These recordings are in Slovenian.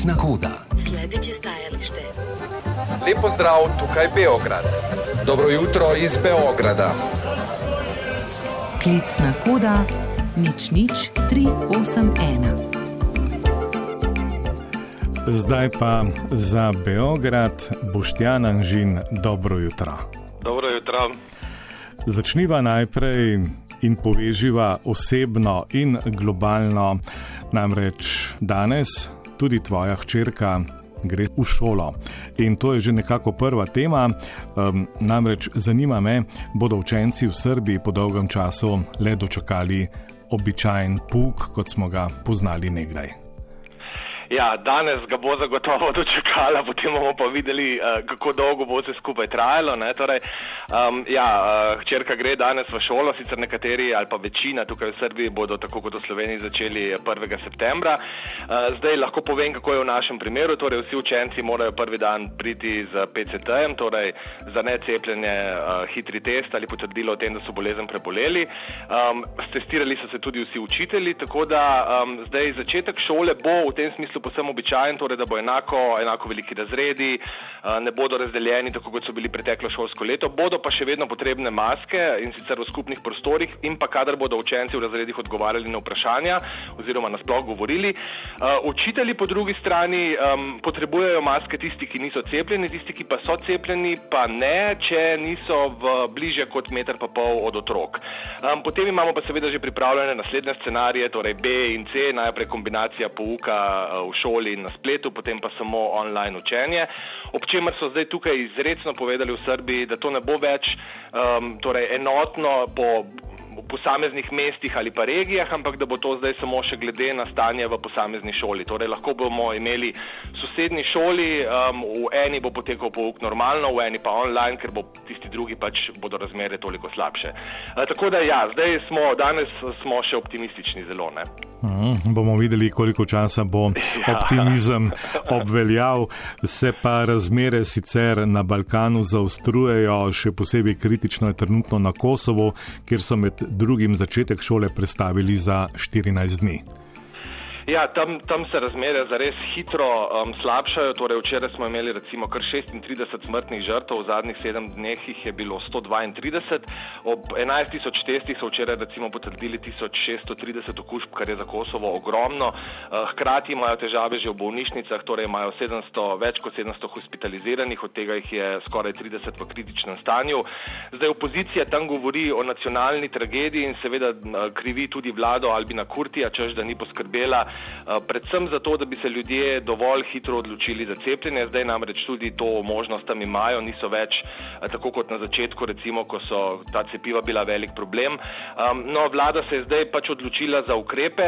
Klicna koda. Sljedeće stajalište. Lepo zdrav, tukaj Beograd. Dobro jutro iz Beograda. Klicna koda nič nič 381. Zdaj pa za Beograd, Boštjan Anžin, dobro jutro. Dobro jutro. Začniva najprej in poveživa osebno in globalno. Namreč danes tudi tvoja hčerka gre v šolo. In to je že nekako prva tema. Um, namreč zanima me, bodo učenci v Srbiji po dolgem času le dočakali običajen puk, kot smo ga poznali nekdaj. Ja, danes ga bo zagotovo dočekala, potem bomo pa videli, uh, kako dolgo bo vse skupaj trajalo. Torej, um, ja, uh, hčerka gre danes v šolo, sicer nekateri ali pa večina tukaj v Srbiji bodo tako kot v Sloveniji začeli 1. septembra. Uh, zdaj lahko povem, kako je v našem primeru. Torej, vsi učenci morajo prvi dan priti z PCT-jem, torej za necepljenje hitri test ali potrdilo o tem, da so bolezen preboleli. Um, testirali so se tudi vsi učitelji, tako da um, zdaj začetek šole bo v tem smislu povsem običajen, torej da bo enako, enako veliki razredi, ne bodo razdeljeni tako, kot so bili preteklo šolsko leto, bodo pa še vedno potrebne maske in sicer v skupnih prostorih in pa kadar bodo učenci v razredih odgovarjali na vprašanja oziroma nasploh govorili. Učitelji po drugi strani um, potrebujejo maske tisti, ki niso cepljeni, tisti, ki pa so cepljeni, pa ne, če niso v bliže kot meter pa pol od otrok. Um, potem imamo pa seveda že pripravljene naslednje scenarije, torej B in C, najprej kombinacija pouka v šoli in na spletu, potem pa samo online učenje. Ob čemer so zdaj tukaj izredno povedali v Srbiji, da to ne bo več um, torej enotno po posameznih mestih ali pa regijah, ampak da bo to zdaj samo še glede na stanje v posamezni šoli. Torej, lahko bomo imeli sosednji šoli, um, v eni bo potekal pouk normalno, v eni pa online, ker bo tisti drugi pač bodo razmere toliko slabše. E, tako da ja, zdaj smo, danes smo še optimistični zelo. Ne? Mm, bomo videli, koliko časa bo ja. optimizem obveljal. Se pa razmere sicer na Balkanu zaostrujejo, še posebej kritično je trenutno na Kosovo, kjer so med drugim začetek šole prestavili za 14 dni. Ja, tam, tam se razmere zares hitro um, slabšajo. Torej, včeraj smo imeli recimo kar 36 smrtnih žrtev, v zadnjih sedem dneh jih je bilo 132. Ob 11 tisoč testih so včeraj recimo potrdili 1630 okužb, kar je za Kosovo ogromno. Uh, hkrati imajo težave že v bolnišnicah, torej imajo 700, več kot 700 hospitaliziranih, od tega jih je skoraj 30 v kritičnem stanju. Zdaj opozicija tam govori o nacionalni tragediji in seveda uh, krivi tudi vlado Albina Kurtija, čež da ni poskrbela predvsem zato, da bi se ljudje dovolj hitro odločili za cepljenje. Zdaj namreč tudi to možnost tam imajo, niso več eh, tako kot na začetku, recimo, ko so ta cepiva bila velik problem. No, vlada se je zdaj pač odločila za ukrepe,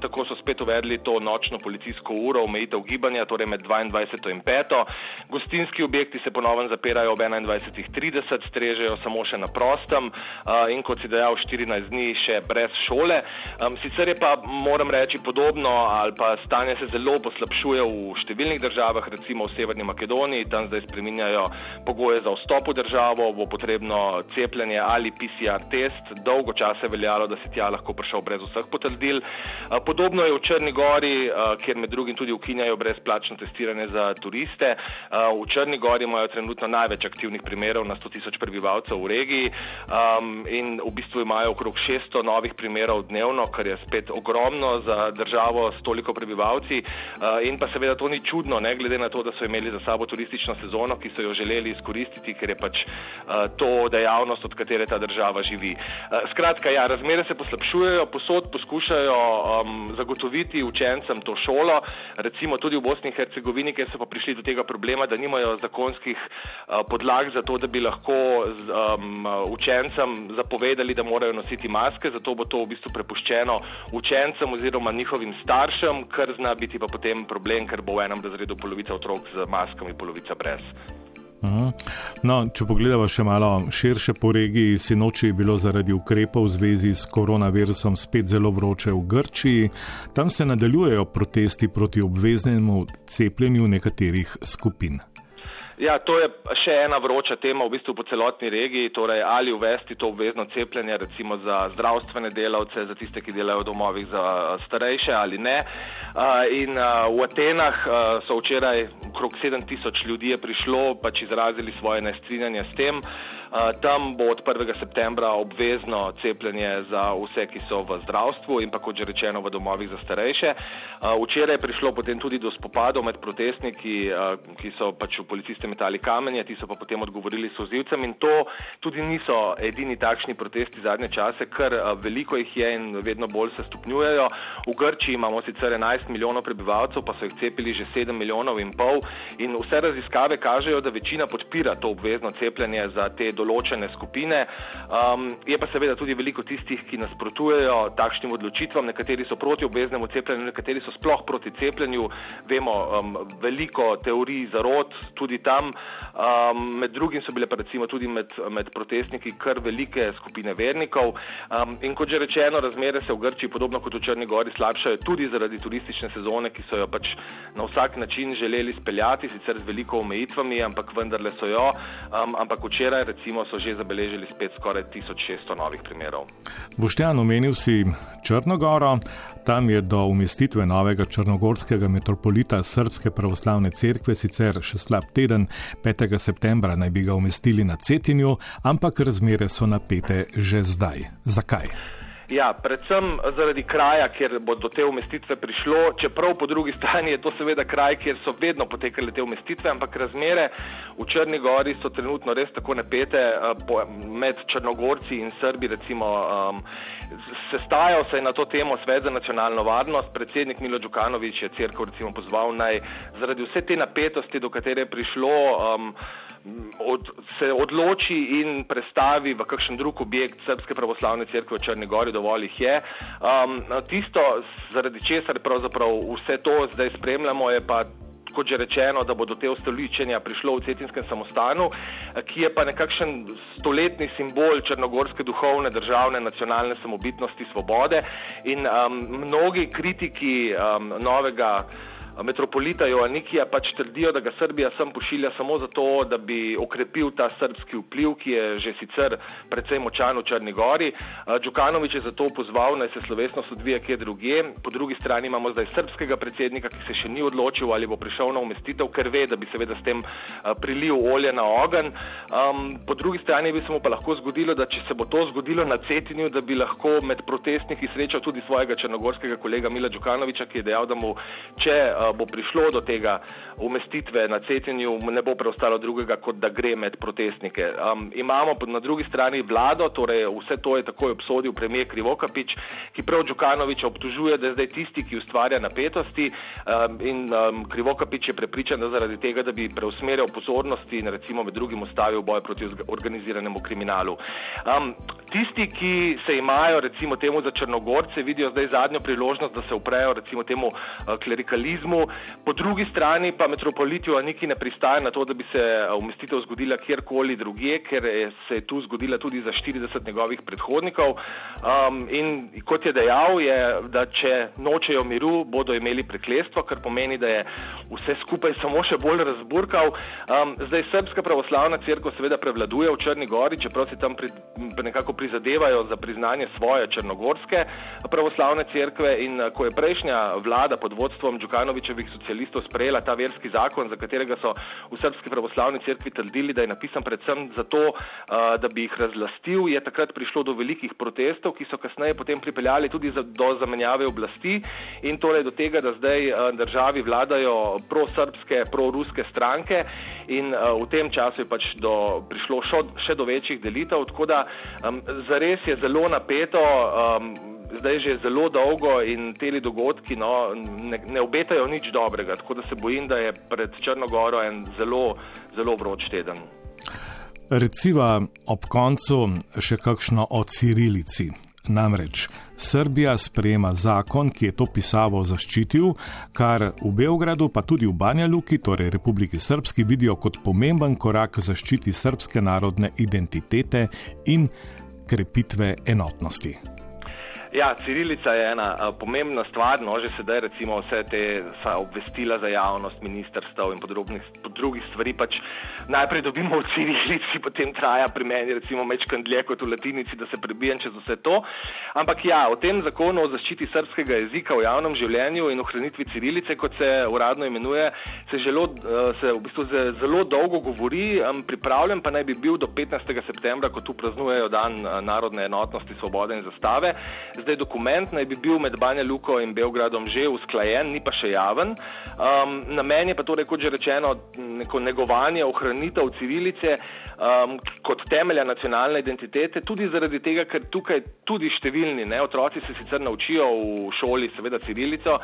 tako so spet uvedli to nočno policijsko uro, omejitev gibanja, torej med 22 in 5. Gostinski objekti se ponovno zapirajo ob 21.30, strežejo samo še na prostem eh, in kot si dejal, 14 dni še brez šole. Sicer je pa, moram reči, podobno ali pa stanje se zelo poslabšuje v številnih državah, recimo v Severni Makedoniji, tam zdaj spreminjajo pogoje za vstop v državo, bo potrebno cepljenje ali PCR test, dolgo časa je veljalo, da si tja lahko prišel brez vseh potrdil. Podobno je v Črni Gori, kjer med drugim tudi ukinjajo brezplačno testiranje za turiste. V Črni Gori imajo trenutno največ aktivnih primerov na 100 tisoč prebivalcev v regiji in v bistvu imajo okrog 600 novih primerov dnevno, kar je spet ogromno za državo s toliko prebivalci. Uh, in pa seveda to ni čudno, ne glede na to, da so imeli za sabo turistično sezono, ki so jo želeli izkoristiti, ker je pač uh, to dejavnost, od katere ta država živi. Uh, skratka, ja, razmere se poslabšujejo, posod poskušajo um, zagotoviti učencem to šolo, recimo tudi v Bosni in Hercegovini, ker so pa prišli do tega problema, da nimajo zakonskih uh, podlag za to, da bi lahko um, učencem zapovedali, da morajo nositi maske, zato bo to v bistvu prepuščeno učencem oziroma njihovim staršem, kar zna biti pa potem problem, ker bo v enem razredu polovica otrok z maskami, polovica brez. Mhm. No, če pogledamo še malo širše po regiji, si noči je bilo zaradi ukrepov v zvezi s koronavirusom spet zelo vroče v Grčiji. Tam se nadaljujejo protesti proti obveznemu cepljenju nekaterih skupin. Ja, to je še ena vroča tema v bistvu po celotni regiji, torej ali uvesti to obvezno cepljenje recimo za zdravstvene delavce, za tiste, ki delajo v domovih za starejše ali ne. In v Atenah so včeraj okrog 7000 ljudi je prišlo, pač izrazili svoje nestrinjanje s tem. Tam bo od 1. septembra obvezno cepljenje za vse, ki so v zdravstvu in pa kot že rečeno v domovih za starejše. Včeraj je prišlo potem tudi do spopadov med protestniki, ki so pač v policiste metali kamenje, ti so pa potem odgovorili sozivcem in to tudi niso edini takšni protesti zadnje čase, ker veliko jih je in vedno bolj se stopnjujejo. V Grčiji imamo sicer 11 milijonov prebivalcev, pa so jih cepili že 7 milijonov in pol in vse raziskave kažejo, da večina podpira to obvezno cepljenje za te določene skupine. Um, je pa seveda tudi veliko tistih, ki nasprotujejo takšnim odločitvam. Nekateri so proti obveznemu cepljenju, nekateri so sploh proti cepljenju. Vemo um, veliko teorij zarod tudi tam. Um, med drugim so bile pa recimo tudi med, med protestniki kar velike skupine vernikov. Um, in kot že rečeno, razmere se v Grčiji, podobno kot v Črni Gori, slabšajo tudi zaradi turistične sezone, ki so jo pač na vsak način želeli speljati, sicer z veliko omejitvami, ampak vendarle so jo. Um, ampak včeraj recimo so že zabeležili spet skoraj 1600 novih primerov. Boštjan, omenil si Črnogoro, tam je do umestitve novega črnogorskega metropolita Srpske pravoslavne cerkve sicer še slab teden, 5. septembra naj bi ga umestili na Cetinju, ampak razmere so napete že zdaj. Zakaj? Ja, predvsem zaradi kraja, kjer bo do te umestitve prišlo, čeprav po drugi strani je to seveda kraj, kjer so vedno potekale te umestitve, ampak razmere v Črni Gori so trenutno res tako napete eh, med Črnogorci in Srbi. Recimo, um, sestajal se je na to temo Svet za nacionalno varnost, predsednik Milo Đukanovič je crkvo recimo pozval naj zaradi vse te napetosti, do katere je prišlo, um, od, se odloči in prestavi v kakšen drug objekt Srpske pravoslavne cerkve v Črni Gori, dovolj jih je. Um, tisto, zaradi česar pravzaprav vse to zdaj spremljamo, je pa. Kot že rečeno, da bo do te ustoličenja prišlo v Cetinskem samostanu, ki je pa nekakšen stoletni simbol črnogorske duhovne, državne, nacionalne samobitnosti, svobode. In um, mnogi kritiki um, novega metropolita Joannikija pač trdijo, da ga Srbija sem pošilja samo zato, da bi okrepil ta srbski vpliv, ki je že sicer predvsej močan v Črni Gori. Đukanovič je zato pozval, naj se slovesnost odvija kje druge. Po drugi strani imamo zdaj srbskega predsednika, ki se še ni odločil, ali bo prišel na umestitev, ker ve, da bi seveda s tem prilil olje na ogen. Po drugi strani bi se mu pa lahko zgodilo, da če se bo to zgodilo na Cetinju, da bi lahko med protestniki srečal tudi svojega črnogorskega kolega Mila Đukanoviča, ki je dejal, da mu če bo prišlo do tega umestitve na cetenju, ne bo preostalo drugega, kot da gre med protestnike. Um, imamo na drugi strani vlado, torej vse to je takoj obsodil premijer Krivokapič, ki prav Đukanoviča obtužuje, da je zdaj tisti, ki ustvarja napetosti um, in um, Krivokapič je prepričan, da zaradi tega, da bi preusmerjal pozornosti in recimo med drugim ustavil boj proti organiziranemu kriminalu. Um, tisti, ki se imajo recimo temu za Črnogorce, vidijo zdaj zadnjo priložnost, da se uprejo recimo temu uh, klerikalizmu, turizmu, po drugi strani pa metropolit Joanniki ne pristaja na to, da bi se eh, umestitev zgodila kjerkoli drugje, ker se je tu zgodila tudi za 40 njegovih predhodnikov. Um, in kot je dejal, je, da če nočejo miru, bodo imeli preklestvo, kar pomeni, da je vse skupaj samo še bolj razburkal. Um, zdaj srpska pravoslavna crkva seveda prevladuje v Črni Gori, čeprav si tam pri, nekako prizadevajo za priznanje svoje črnogorske pravoslavne crkve in eh, ko je prejšnja vlada pod vodstvom Džukanoviča Miloševičevih socialistov sprejela ta verski zakon, za katerega so v srpski pravoslavni cerkvi trdili, da je napisan predvsem zato, da bi jih razlastil, je takrat prišlo do velikih protestov, ki so kasneje potem pripeljali tudi do zamenjave oblasti in torej do tega, da zdaj državi vladajo prosrpske, proruske stranke. In uh, v tem času je pač do, prišlo šo, še do večjih delitev, tako da um, zares je zelo napeto. Um, zdaj že zelo dolgo in te dogodki no, ne, ne obetajo nič dobrega. Tako da se bojim, da je pred Črnogoro en zelo, zelo vroč teden. Reciva ob koncu še kakšno o Cirilici. Namreč Srbija sprejema zakon, ki je to pisavo zaščitil, kar v Beogradu, pa tudi v Banja Luki, torej Republiki Srpski, vidijo kot pomemben korak zaščiti srpske narodne identitete in krepitve enotnosti. Ja, cirilica je ena a, pomembna stvar, no že sedaj recimo vse te sa, obvestila za javnost, ministrstv in podrobnih, pod drugih stvari pač najprej dobimo v cirilici, potem traja pri meni recimo mečkan dlje kot v latinici, da se prebijem čez vse to. Ampak ja, o tem zakonu o zaščiti srpskega jezika v javnem življenju in ohranitvi cirilice, kot se uradno imenuje, se, želo, se v bistvu zelo dolgo govori, pripravljen pa naj bi bil do 15. septembra, ko tu praznujejo dan narodne enotnosti, svobode in zastave. Zdaj dokument naj bi bil med Banja Luko in Belgradom že usklajen, ni pa še javen. Um, namen je pa torej, kot že rečeno, neko negovanje, ohranitev cirilice um, kot temelja nacionalne identitete, tudi zaradi tega, ker tukaj tudi številni ne, otroci se sicer naučijo v šoli, seveda cirilico,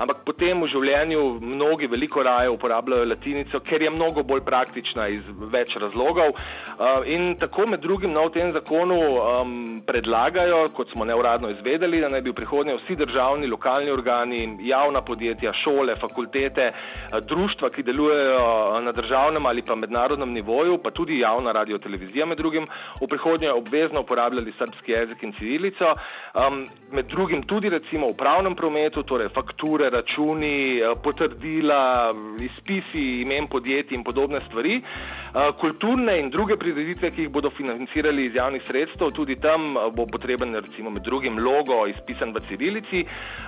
ampak potem v življenju mnogi veliko raje uporabljajo latinico, ker je mnogo bolj praktična iz več razlogov. Uh, in tako med drugim no, tem zakonu um, predlagajo, kot smo neuradno izvedeli, da naj bi v prihodnje vsi državni, lokalni organi, javna podjetja, šole, fakultete, uh, društva, ki delujejo uh, na državnem ali pa mednarodnem nivoju, pa tudi javna radio televizija med drugim, v prihodnje obvezno uporabljali srpski jezik in civilico, um, med drugim tudi recimo v pravnem prometu, torej fakture, računi, uh, potrdila, izpisi imen podjetij in podobne stvari, uh, kulturne in druge prireditve, ki jih bodo financirali iz javnih sredstev, tudi tam bo potreben recimo med drugim logo izpisan v cirilici.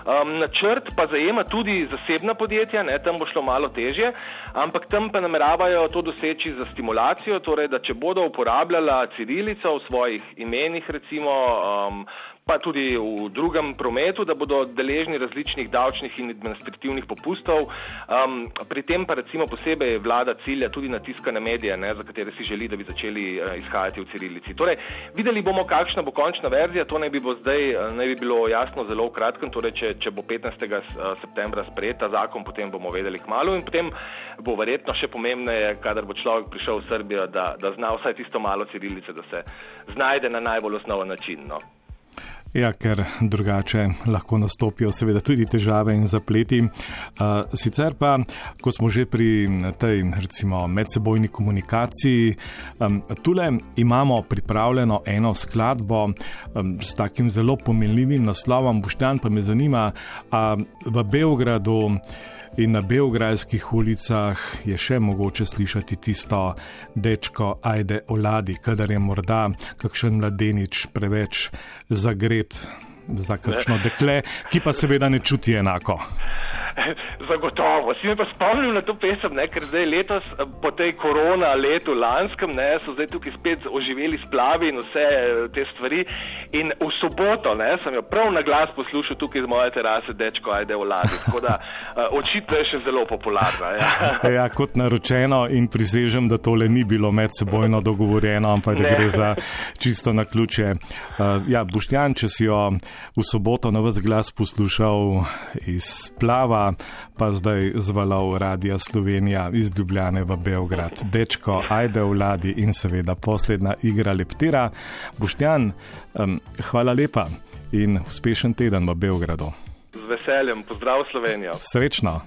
Um, načrt pa zajema tudi zasebna podjetja, ne, tam bo šlo malo težje, ampak tam pa nameravajo to doseči za stimulacijo, torej da če bodo uporabljala cirilico v svojih imenih, recimo, um, pa tudi v drugem prometu, da bodo deležni različnih davčnih in administrativnih popustov. Um, pri tem pa recimo posebej vlada cilja tudi na tiskane medije, ne, za katere si želi, da bi začeli uh, izhajati v cirilici. Torej, videli bomo, kakšna bo končna verzija, to naj bi, bo zdaj, uh, naj bi bilo jasno zelo v kratkem, torej, če, če bo 15. Uh, septembra sprejet ta zakon, potem bomo vedeli k malu in potem bo verjetno še pomembneje, kadar bo človek prišel v Srbijo, da, da zna vsaj tisto malo cirilice, da se znajde na najbolj osnoven način. No. Ja, ker drugače lahko nastopijo seveda tudi težave in zapleti. Uh, sicer pa, ko smo že pri tej recimo medsebojni komunikaciji, um, tule imamo pripravljeno eno skladbo um, s takim zelo pomenljivim naslovom. Boštjan pa me zanima, v Beogradu in na beograjskih ulicah je še mogoče slišati tisto dečko, ajde oladi, kadar je morda kakšen mladenič preveč zagret za kakšno dekle, ki pa seveda ne čuti enako. Zagotovo. Si me pa spomnil na to pesem, ne? ker zdaj letos, eh, po tej korona letu lanskem, ne, so zdaj tukaj spet oživeli splavi in vse eh, te stvari. In v soboto ne, sem jo prav na glas poslušal tukaj z moje terase, dečko, ajde v ladi. Tako da uh, očitno je še zelo popularna. Ja. ja, kot naročeno in prisežem, da tole ni bilo medsebojno dogovorjeno, ampak da gre za čisto na ključe. Ja, Boštjan, če si jo v soboto na vas glas poslušal iz splava, pa zdaj zvalov Radia Slovenija iz Ljubljane v Beograd. Dečko, ajde vladi in seveda poslednja igra leptira. Boštjan, um, hvala lepa in uspešen teden v Beogradu. Z veseljem, pozdrav Slovenijo. Srečno.